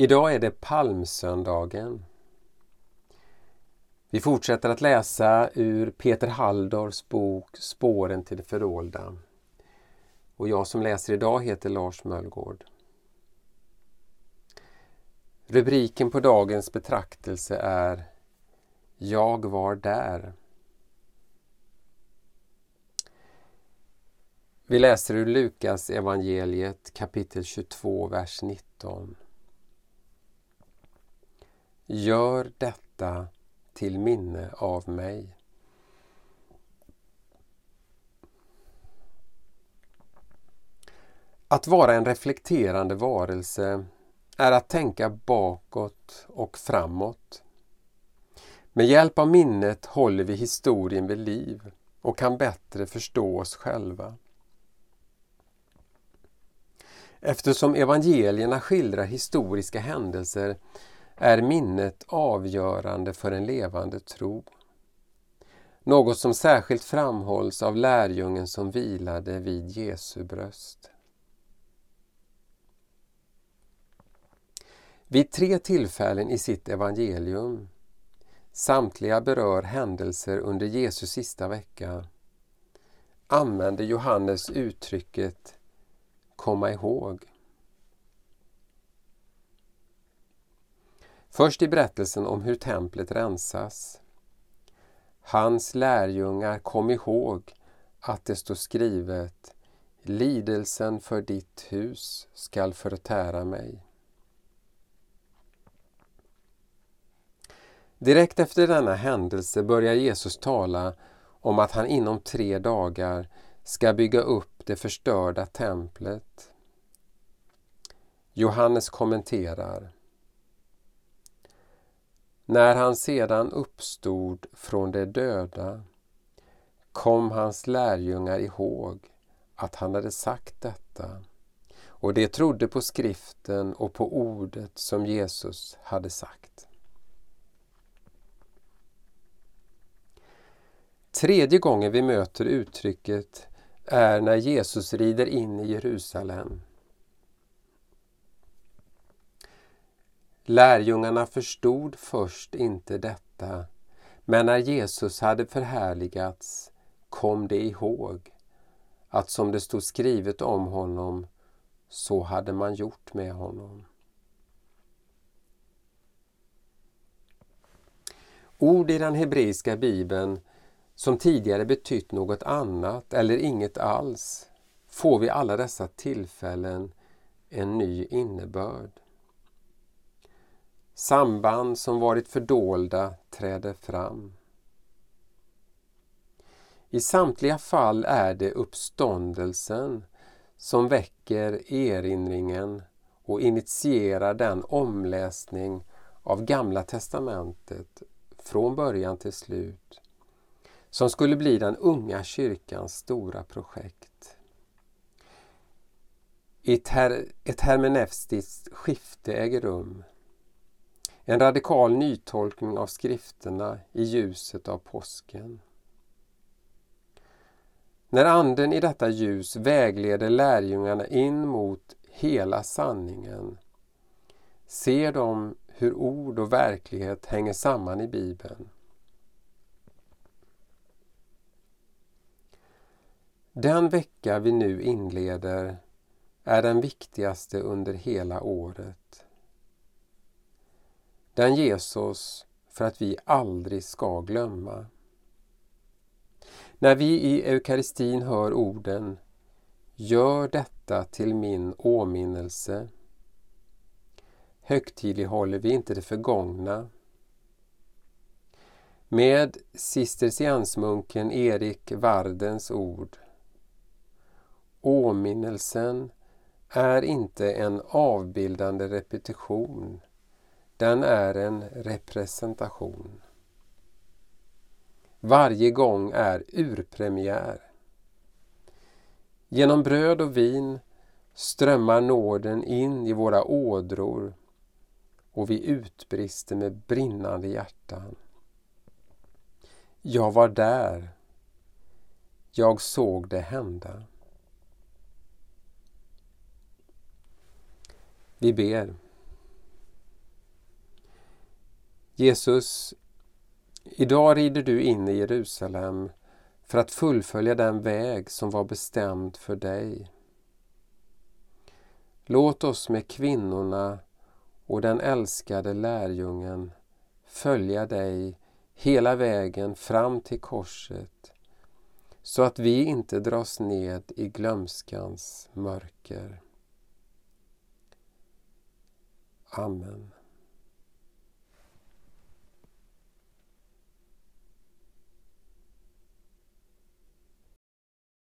Idag är det palmsöndagen. Vi fortsätter att läsa ur Peter Halldors bok Spåren till det fördolda. Och jag som läser idag heter Lars Möllgård. Rubriken på dagens betraktelse är Jag var där. Vi läser ur Lukas evangeliet kapitel 22, vers 19. Gör detta till minne av mig. Att vara en reflekterande varelse är att tänka bakåt och framåt. Med hjälp av minnet håller vi historien vid liv och kan bättre förstå oss själva. Eftersom evangelierna skildrar historiska händelser är minnet avgörande för en levande tro. Något som särskilt framhålls av lärjungen som vilade vid Jesu bröst. Vid tre tillfällen i sitt evangelium, samtliga berör händelser under Jesu sista vecka, använder Johannes uttrycket komma ihåg. Först i berättelsen om hur templet rensas. Hans lärjungar kom ihåg att det står skrivet Lidelsen för ditt hus skall förtära mig. Direkt efter denna händelse börjar Jesus tala om att han inom tre dagar ska bygga upp det förstörda templet. Johannes kommenterar när han sedan uppstod från de döda kom hans lärjungar ihåg att han hade sagt detta och de trodde på skriften och på ordet som Jesus hade sagt. Tredje gången vi möter uttrycket är när Jesus rider in i Jerusalem. Lärjungarna förstod först inte detta, men när Jesus hade förhärligats kom de ihåg att som det stod skrivet om honom, så hade man gjort med honom. Ord i den hebreiska bibeln som tidigare betytt något annat eller inget alls får vid alla dessa tillfällen en ny innebörd. Samband som varit fördolda träder fram. I samtliga fall är det uppståndelsen som väcker erinringen och initierar den omläsning av Gamla testamentet från början till slut som skulle bli den unga kyrkans stora projekt. Ett, her ett hermeneutiskt skifte äger rum. En radikal nytolkning av skrifterna i ljuset av påsken. När Anden i detta ljus vägleder lärjungarna in mot hela sanningen ser de hur ord och verklighet hänger samman i Bibeln. Den vecka vi nu inleder är den viktigaste under hela året. Den ges oss för att vi aldrig ska glömma. När vi i eukaristin hör orden Gör detta till min åminnelse högtidlighåller vi inte det förgångna. Med cisterciensmunken Erik Vardens ord Åminnelsen är inte en avbildande repetition. Den är en representation. Varje gång är urpremiär. Genom bröd och vin strömmar nåden in i våra ådror och vi utbrister med brinnande hjärtan. Jag var där. Jag såg det hända. Vi ber. Jesus, idag rider du in i Jerusalem för att fullfölja den väg som var bestämd för dig. Låt oss med kvinnorna och den älskade lärjungen följa dig hela vägen fram till korset så att vi inte dras ned i glömskans mörker. Amen.